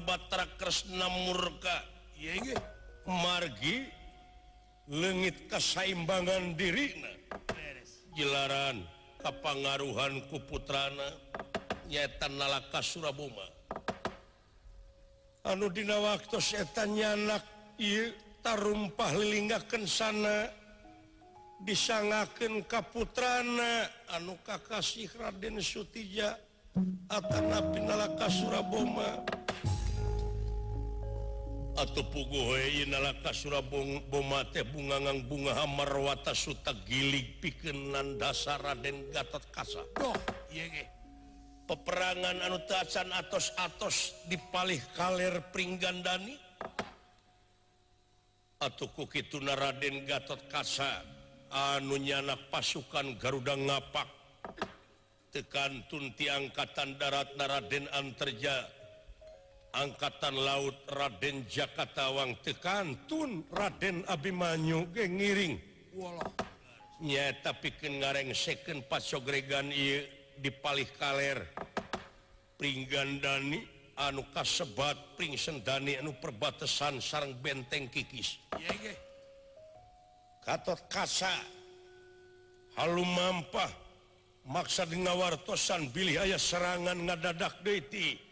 baterresnam murka margilengit kesaimbangan dirinya jelaran kapanguhan kuputranana yatanakauma anudina waktunyanak tarumpahlingakan sana bisa ngaken Kaputran anuka kasih Radenti akan nalaaka suruma pugoura bung bungaha marwatasta gilik pikenan dasar Raden Gatot kasa peperangan anu tacan atos dipalih kalir peringgandani atau kuki tuna Raden Gatot kasa anunyana pasukan garuda ngapak tekan tuniangkatan darat na Raden An terjauh Angkatan lautut Raden Jakartawang tekanun Raden Abimanyu ge ngiring ngareng dipalih kali anu kassebati anu perbatasan sarang benteng Kikis Hal manmpa maksadinawartosan biliaya serangan ngadadak deiti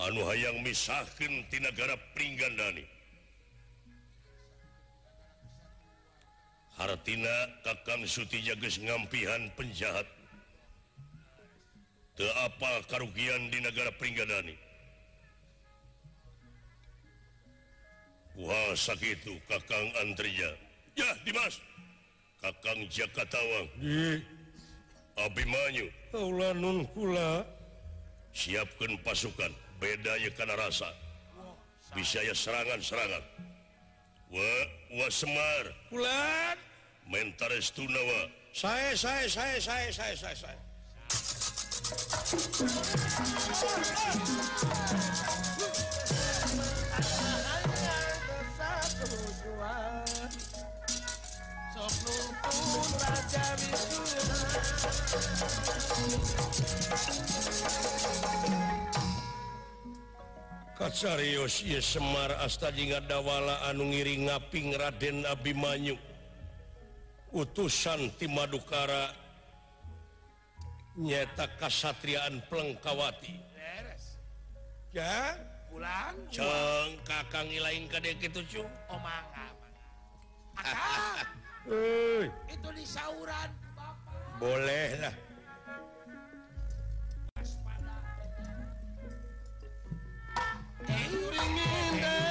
hayangakintinagara peringi Hartina kakang Suti Jaggas ngampihan penjahat apa karrugian di negara peringandai Wah sakit itu kakang Andria ya di Mas kakang Jakartawang Abiyu siapkan pasukan bedanya karena rasa bisa ya serangan-serangan Semar Tunawa saya saya saya saya saya saya saya Thank you. Semar Asingwala Anuringaping Raden Nabi Manyuk utusan Tim Madukkara nyeta Kaatriaan Pelengkawati ya itu dis bolehlah Hanging in there.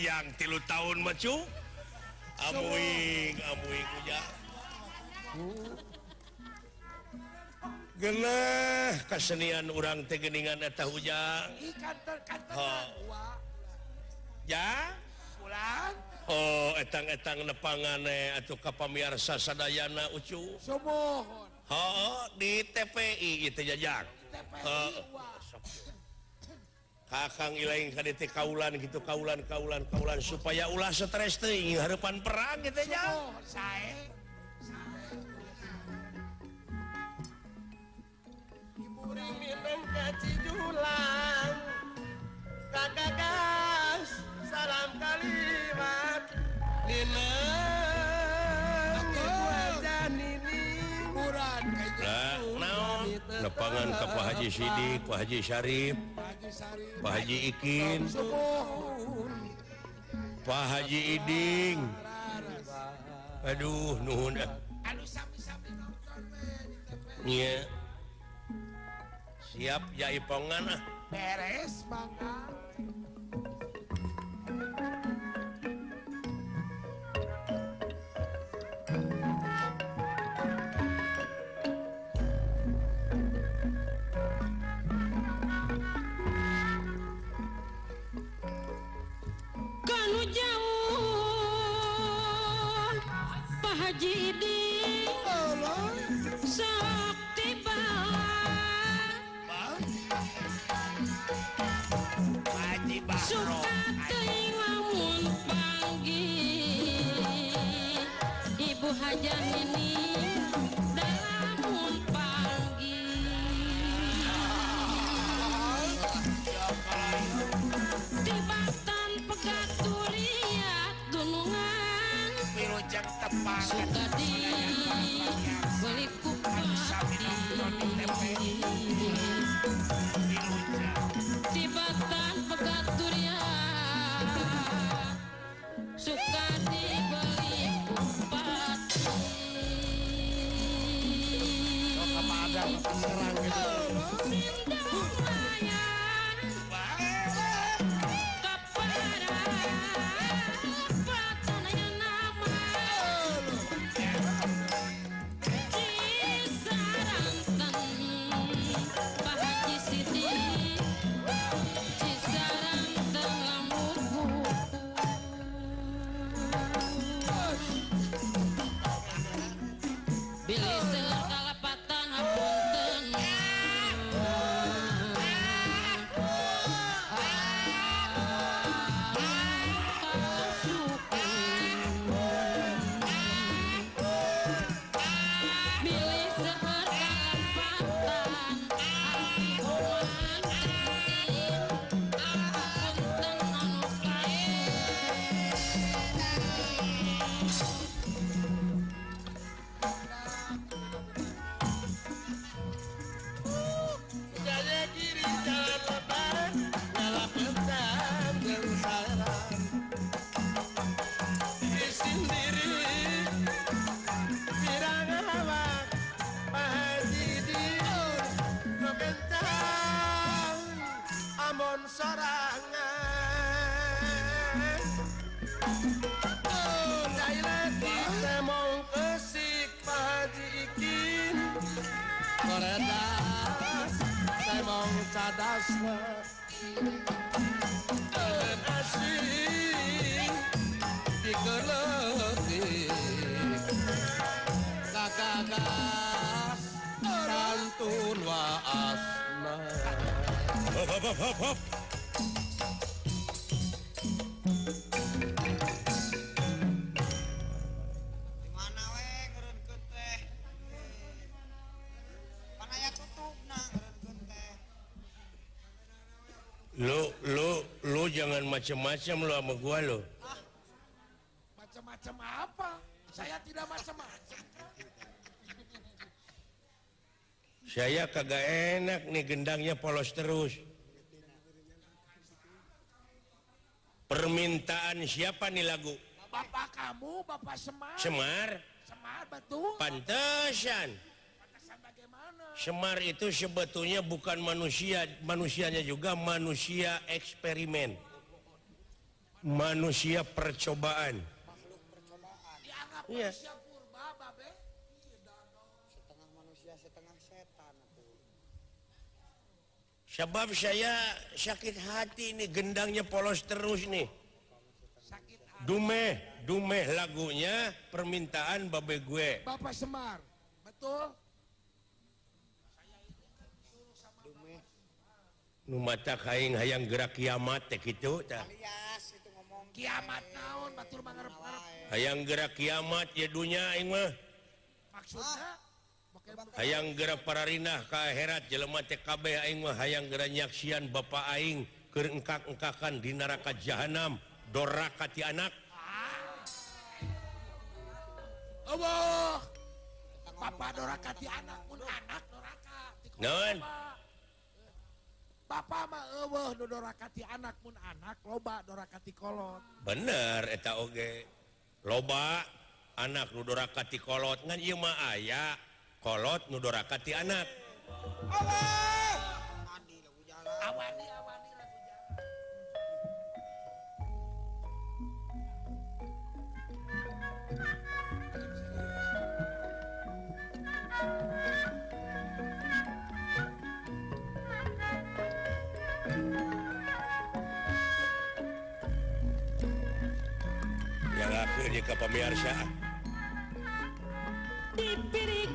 yang tilu tahun macu kesenian orang tekeninganeta hujan ya Oh etang-etang nepange atau kap miarsa Sadayana Ucu di Tpi gitu jajak -lain kalan gitu kalan kaulan kaulan supaya ulah stress had depan perang gitunya Ka salam kalimatnilai Eh, lepangan ke Pak Haji Sidik Pak Haji Syarifbahaji Ikin Pak Haji Iding Aduh Nuda siap Jahi pengganah Иди Let's arkadaşla Öpeşim bir kırlık Kakakas Santun ve aslan Hop hop hop hop macam-macam lo sama gua lo ah, macam macam apa saya tidak macam-macam. saya kagak enak nih gendangnya polos terus permintaan siapa nih lagu bapak kamu bapak Semar Semar Semar betul pantesan Semar itu sebetulnya bukan manusia manusianya juga manusia eksperimen manusia percobaantengah setan Hai sabab saya sakit hati ini gendangnya polos terus nih dume dumeh lagunya permintaan babe gue Semar betul Numata kaing hay yang gerak kia mate itu kiamat naon hayang gerak kiamat yadunya Aingmahang ah. gerak para Rinah heratmat TKBmahang geranyaan Bapak Aing kengka-engkakan di naraka jahanamdorarakati anak Allah papadorarakati anak anak apa nudorakati anak pun anak lobadorarakati kolot benereta OG loba anak nudorakati kolotnyama ayaah kolot nudorakati anak punya ke pemiarsya di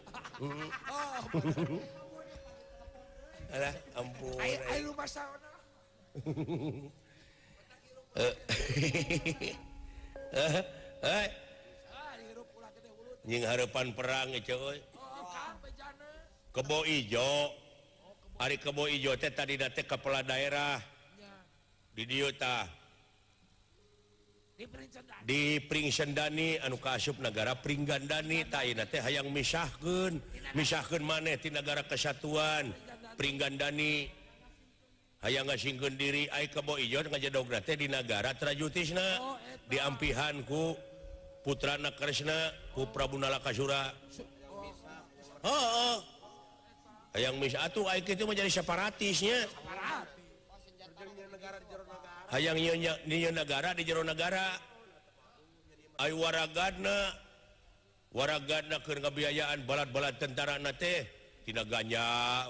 Eh, eh, eh. pan perang keboijo keboijo taditik kepala daerah dita di peringsanndani anu kasup negara peringgandani Tainaang misgun mis maneh di negara kesatuan peringgangdani aya ngaingken diri di negara trajudtisna diampihanku putran Naresna ku Prabunala Kaura ayaang mis itu menjadi separatisnya negara yang negara di Jero negara warragana warragana kenabiaan balat-balat tentaranate tidak ganya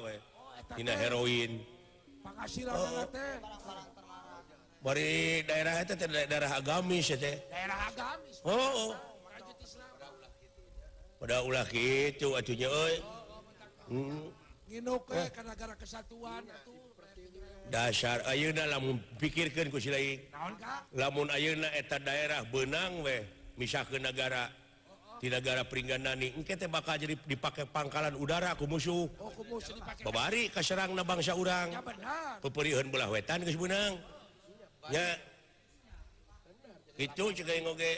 heroin Mari oh, oh. daerah itu ter darah agamis pada ulah itunya oh, eh. kesatuan itu ar Ayuna lamun pikir lamununa et daerah benang weh mis ke negara di negara peringan nani dipakai pangkalan udaraku musuhbari ke Serang na bangsa urang peperiihanbolalah wetan benang itu juga ngogek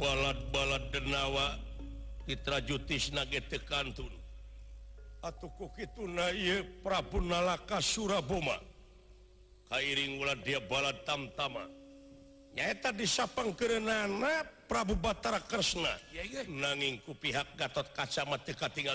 balat-balat denawa Ira juis nagetkantun atau kok itu naib Prabunalaka suruma Ka ula dia balat tamtamanyata dispang kerenana Prabu Batararesna naku pihak Gatot kaca mateka tinggal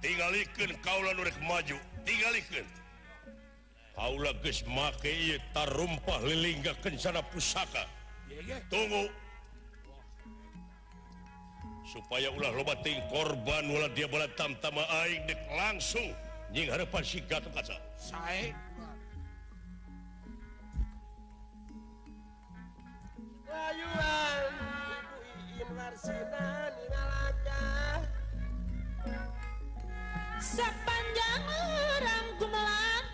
tinggal kaulan oleh maju tinggalrumpahling sana pusakatung Hai supaya ulah lobat tinggi korban dia boleh tanpamadek langsungca warsina ningalakah sepanjang orang gumelan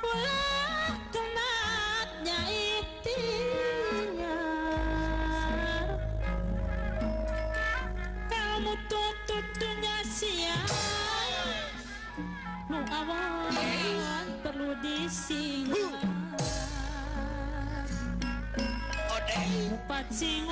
ulah kenatnya itinya kamu tututunya siang nu awan perlu disinggung Upat sing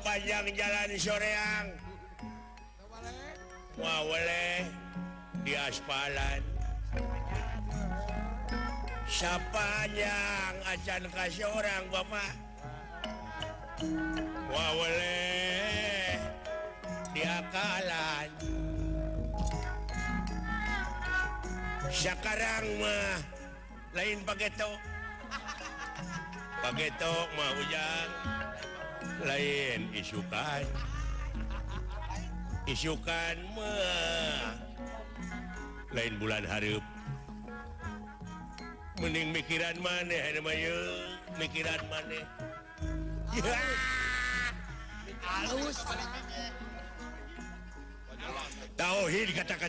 panjang jalanlan soreang dialan Sinya acankah seorangma wa dia kakamah lainok mau hujan lain isuka isukan lain bulan Har mending mikiran man mikiran kata-ka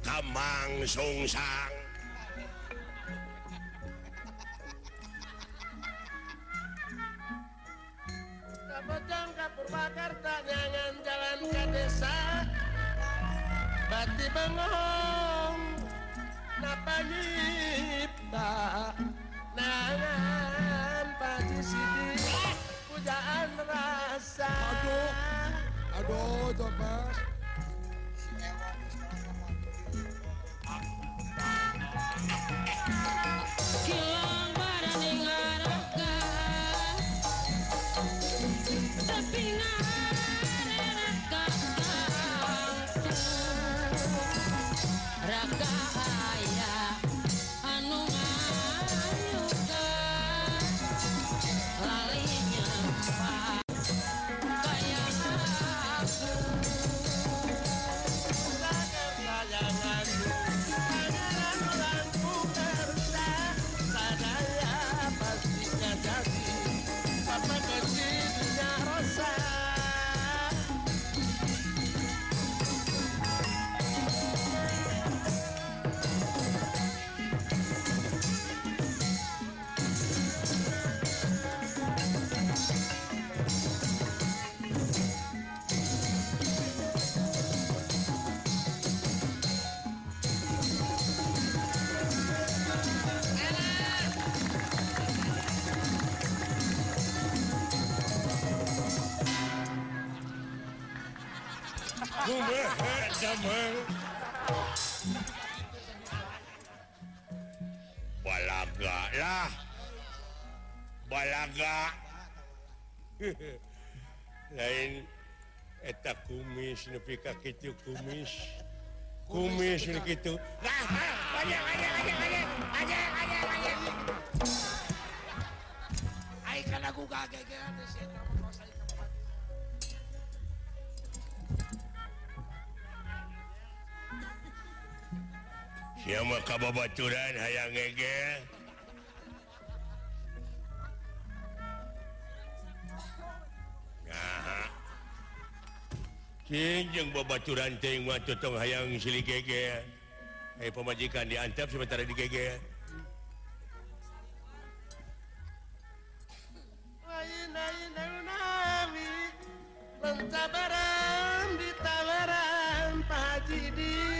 tamang songang jangka Purmakarta jangan jalankan desa batti banghong na pagipta pagi pujaan rasauh Aduh coba Hai balagalah Hai balaga lain etap kumispi kumis kumis begitu aku ka ya maka babaturan hayang ngegel nah Kinjeng teuing mah cocong hayang sili gege. Hayu pamajikan diantap sementara di gege. Lain lain lain lain Lentabaran ditawaran Pak Haji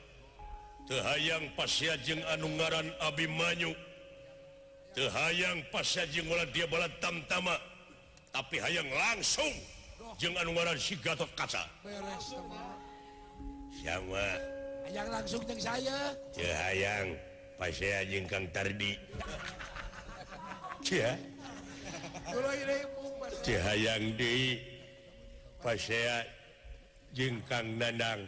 ang pashang Anaran Abi Manyukhaang pas je dia balat tamtama tapi hay yang langsung Anaran sigato Kaca sama yang langsung saya c yang Jingkang Tar c yang di pasha Jingkang dandang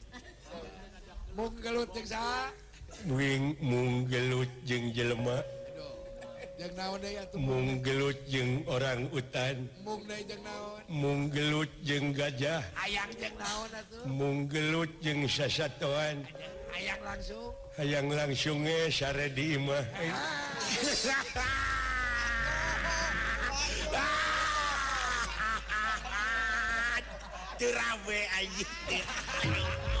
wing mugelut jeng jelemah mugelut jeng orang hutan mugelut jeng gajah mugelut jeng saatuan langsung aya yang langsunge Syre dima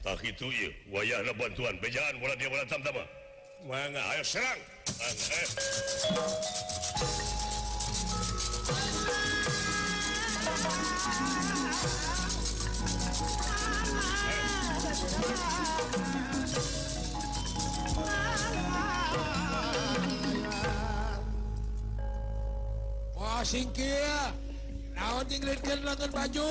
tak itu iya wayah na bantuan bejaan bola dia bola tam tama mangga ayo serang eh. Wah, singkir. Naon ya. tinggalkan langsung baju.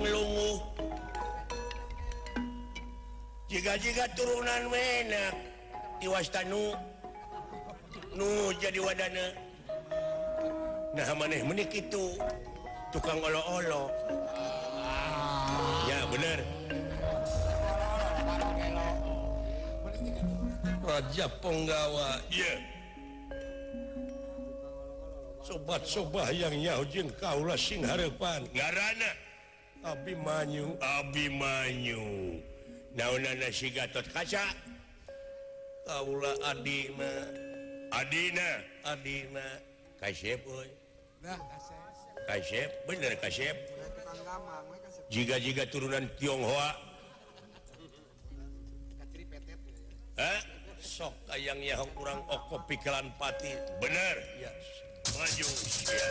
lung jika-ji turunan enak Iwastanu Nu jadi wadana nah maneh mennik itu tukang ol-olo ya bener wajakb penggawa ya sobat-sobaangnyahungkaulapanana Abi Manyu Abiyusit kaca taula A Adina Adina bener juga juga turunan Tionghoa so tayang yang kurango pilanpati bener ya вонючее.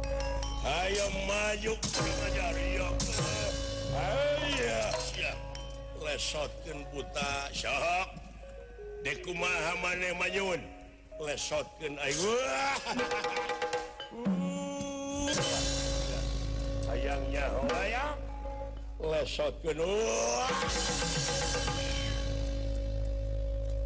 ayam majujarap lesot puta sy dekumahamanmanun lesot ayaangnya Lesotuh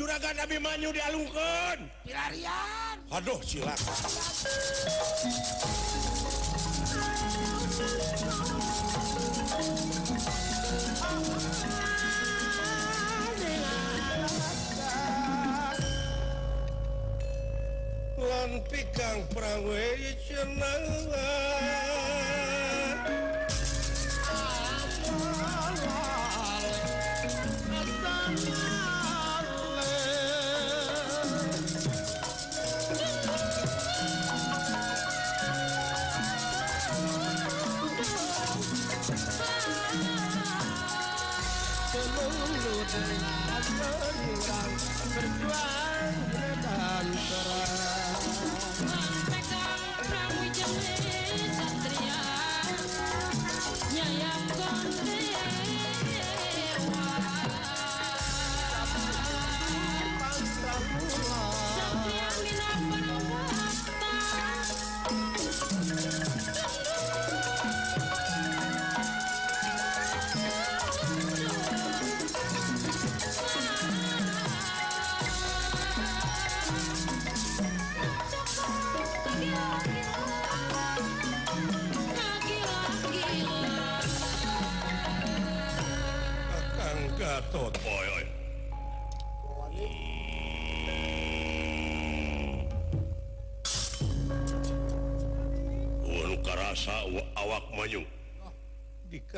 juragan Abimanyu dialungkan pilarian aduh silakan lan pikang perang we cenah But I'm trying to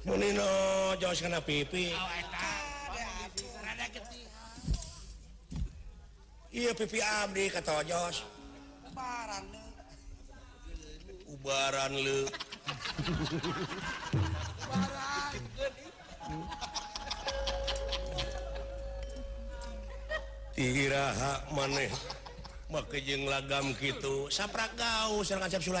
Jos karena pipi oh, eh, ya pipi Abdi kata Jos baran lu pikira hak maneh make lagam gitu sapprak kau saya ngacap Sula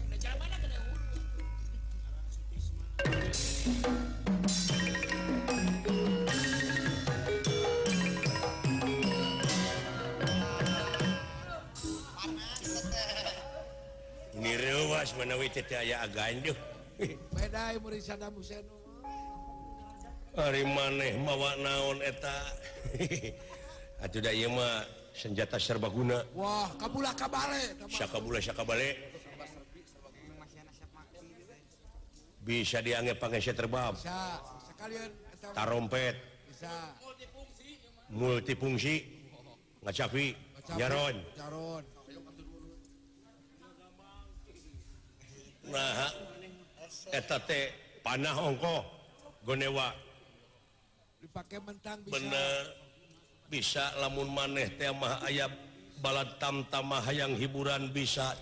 iniwas menwi ayaganjuai hari maneh mawak naon eta Aduhma senjata serbaguna Wah kabullahkabatyakabyakabalet pun bisa di-pa saya terbangompet multiungsi ngacahui yaron panahongko gowa dipakai bener bisa lamun maneh tema ayat balat tamtamaha yang hiburan bisaasa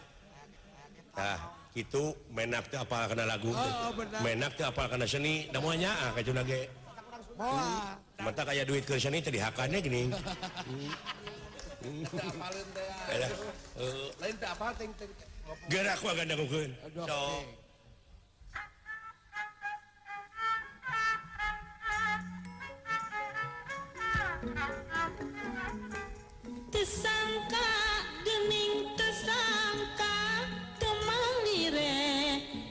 Nah, itu menak tuh apa kena lagu oh, oh menak tuh apa kena seni namanya ah kacu lagi mata kayak duit ke seni teh hakannya gini lain tak apa ting ting gerak gua ganda kukeun so Tesangka gening tesang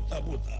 потому-то.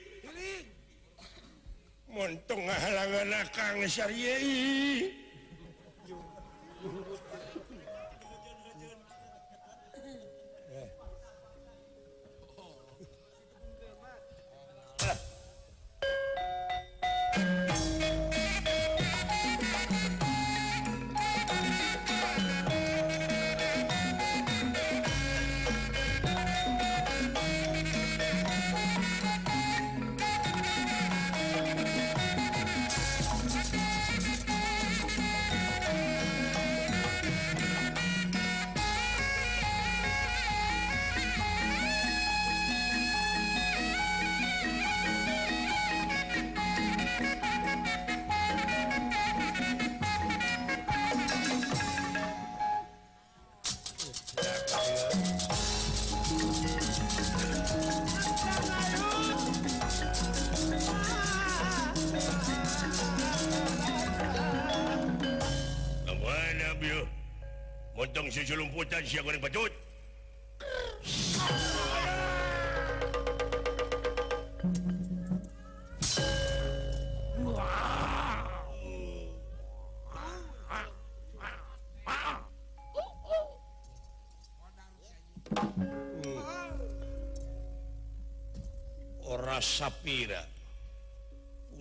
Monttung nga halanganak kasyei?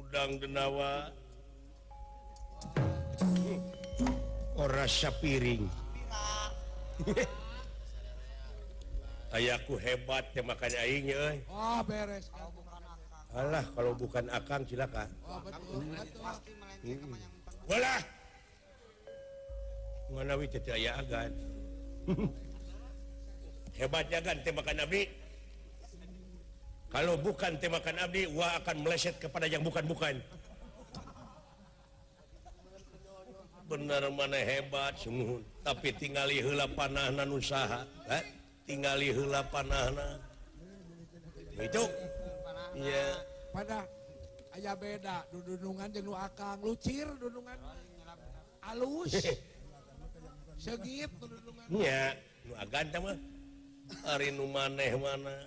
udang deawa orayapiring oh, ayaku hebat yang makanya Allah ah, kalau bukan akan silakan oh, hmm. hmm. hebatnya ganti makan nabi bukan temakan Abi Wa akan meleset kepada yang bukan bukan ner maneh hebat tapi tinggalila panahnan usaha tinggalilapanah pada ayaah beda duungan jenuh akan lucirunganus harinu maneh mana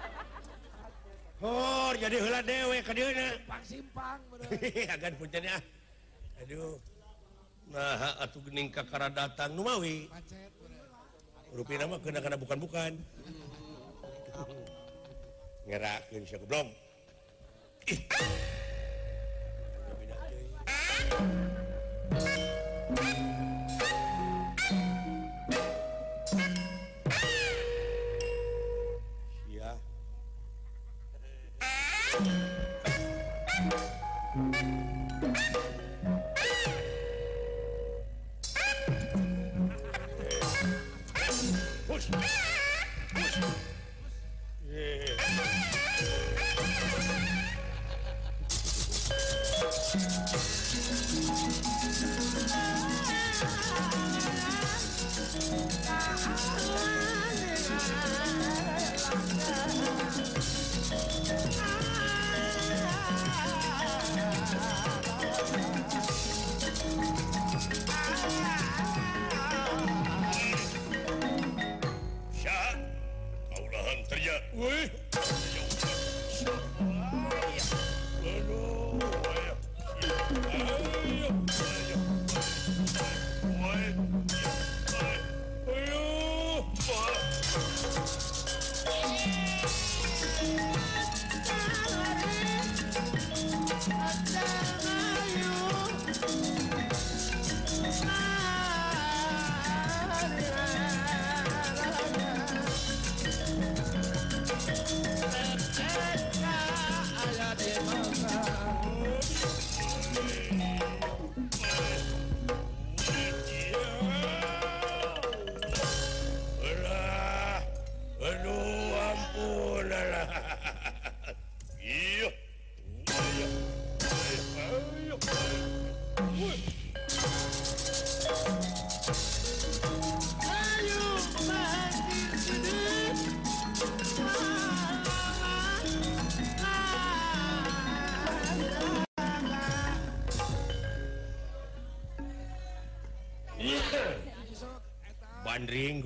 jadila deweksimpangnya Aduh nah atau being Ka karena datang Lumawi lebih ke karena bukan bukan me belum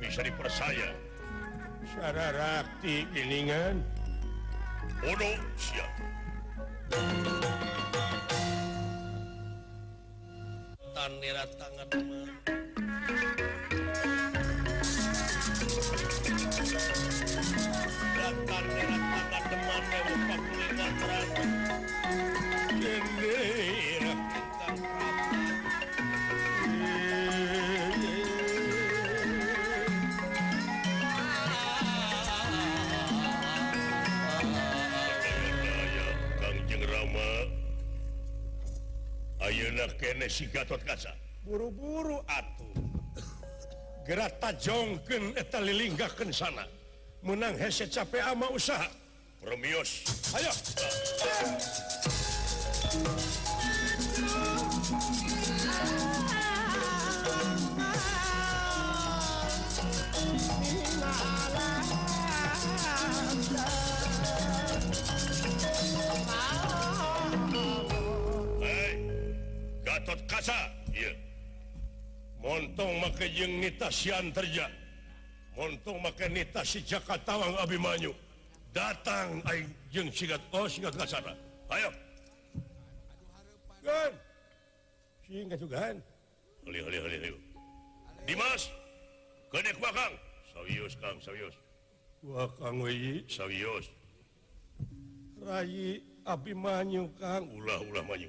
bisa dipercaya secara rakti gilingan bodoh siap tanira tangan tangan deman dewa pakulingan jadi. genesi gatot kaca buru-buru atuh gerata jongke etlingahkan sana menang hecap mau usaha proius Aayo ah. Gatot Kasa iya. Montong montong jeng nitasian terja montong make nita si Jakatawang Abimanyu datang aing jeng sigat oh sigat kasana ayo gan singgah juga Oleh, oleh, oleh, Dimas, kedek makang. Sawius, Kang, sawius. wa Kang Wei. Sawius. Rai Abimanyu, Kang. Ulah, ulah, Manyu.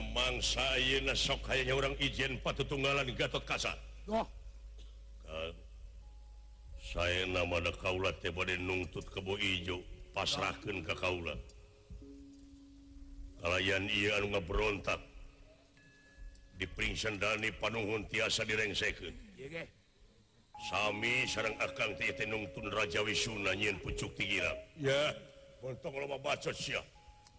mangsaok kayaknya orang izin patuttunggalant kas saya katt keijo pas ke kalianlayan beontak diperingsan dari panhun tiasa direngseikan Sami seorang akan tiun jawi untuk baco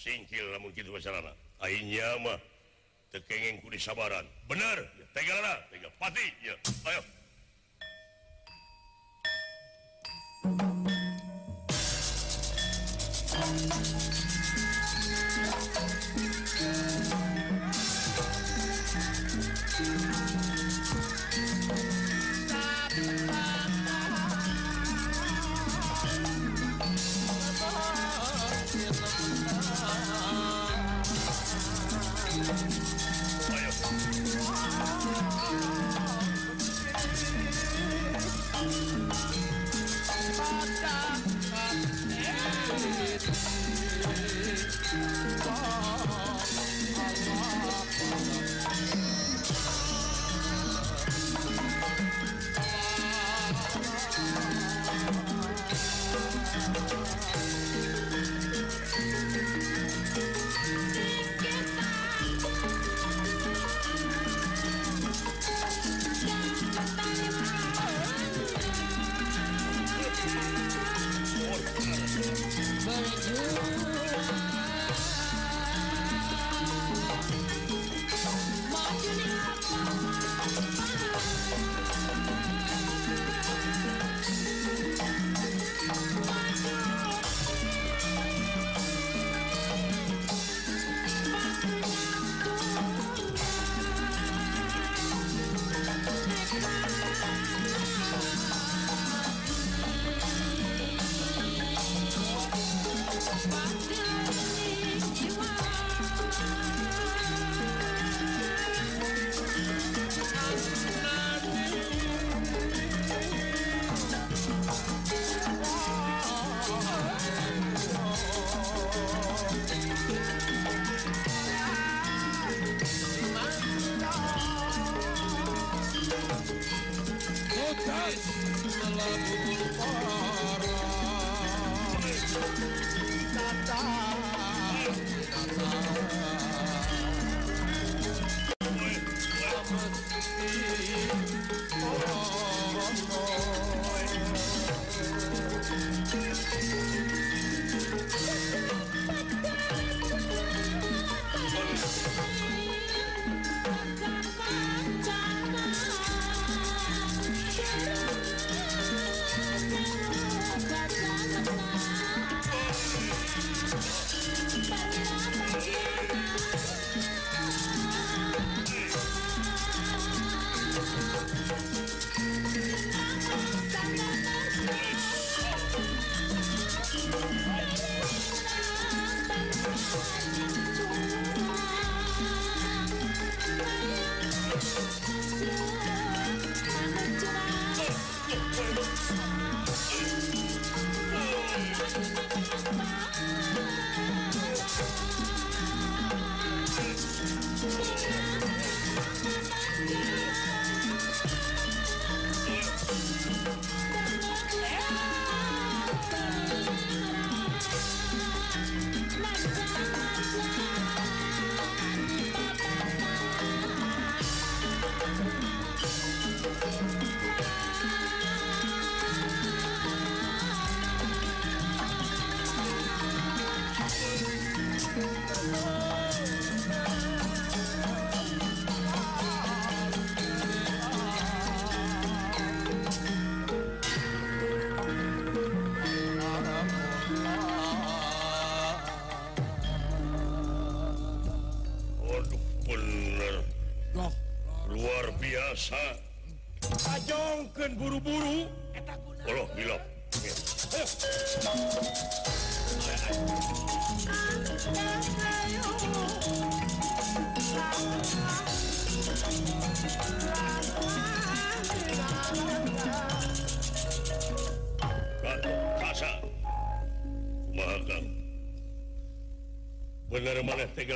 kir mungkin masalahmah terkengeng ku disabaran bener Te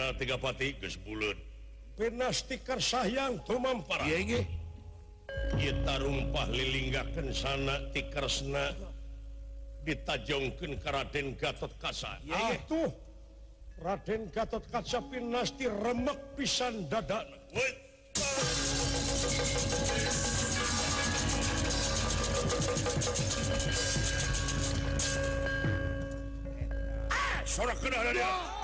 Ayana tiga pati ke sebulan. tikar sayang tuh mampar. Iya ini. Iya. Kita rumpah lilinggakan sana tikar sena. Ditajongkan ke Raden Gatot Kaca. Iya ini. Iya. Raden Gatot Kaca pinasti remek pisan dadana. Wait. sorak kena dia.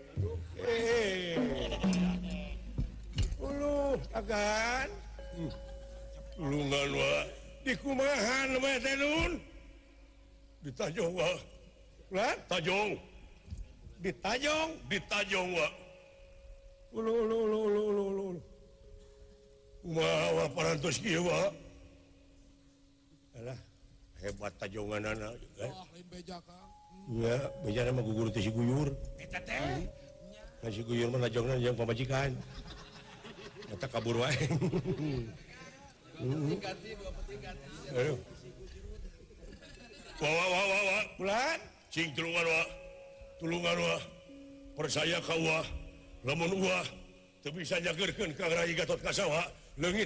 hehe diahan ditajwatajong ditajong ditajongwa jiwa hebattajjungungan guru pejikan kaburlung percaya bisagit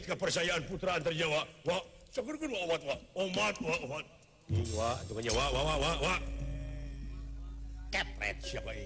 kepercayaan putran terjawa siapa ini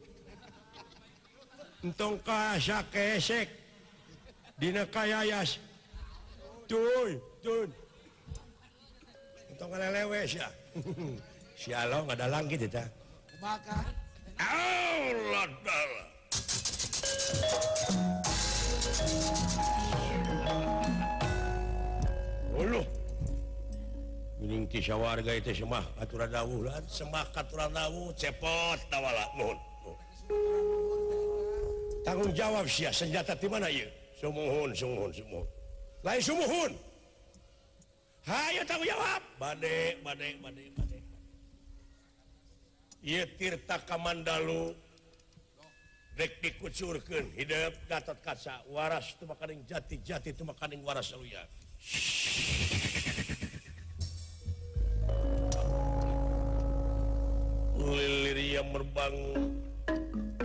tongkayasek Di kays lewe ya si Allah ada langit kita menkisya warga itu semaatura dalan semakaturawu cepot tawa tanggung jawab Sy senjata di mana ya ta jawabca waras itu makan yang jati jati itu makan war merbang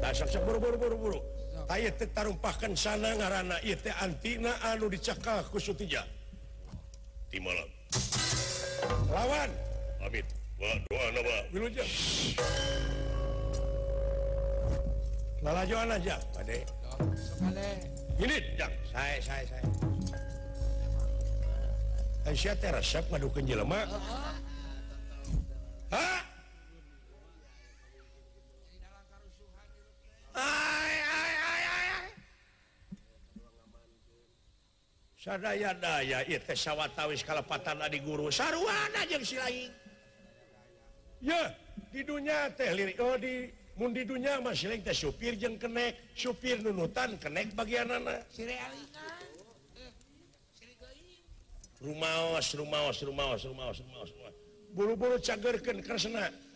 Hai takburuburu-buru-buru ayatar rumpahkan sana ngaran antinau dice khusus tidak di lawan Hai maljuan aja Pakde Aya terep maduukan jelemah Haha a sawwatawis kalapatan di guruwana ya tinya tehrik di mundinya masihpir ke sopir dulu hutan kenek bagian eh, rumah buru-buru cagerkan karenasenna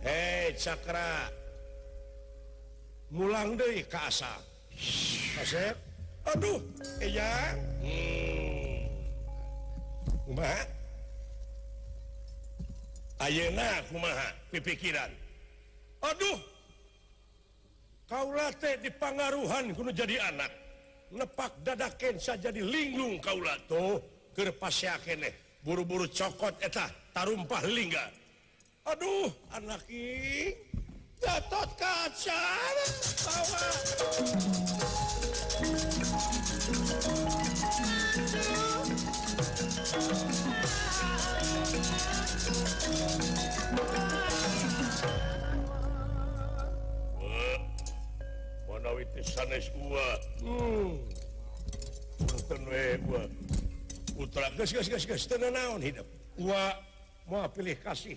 Eh, cakra Mulang dari Kauhak hmm. pipikiran aduh kau di pangaruhan guru jadi anak lepak dadakensa jadi linggung kaulah tuh kepas ya buru-buru cokot etah tarumpah lingga mau Aduh anakca hmm. mau pilih kasih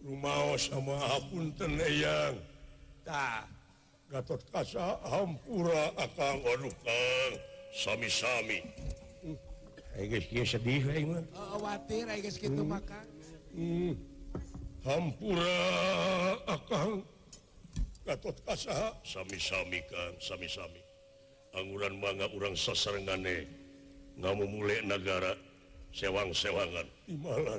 rumah samapun terangsami-samiwa hmm, oh, hmm. hmm, hampursamisikansami-sami angguran manga kurang sesengane nggak mau mulai negara sewangswanganimana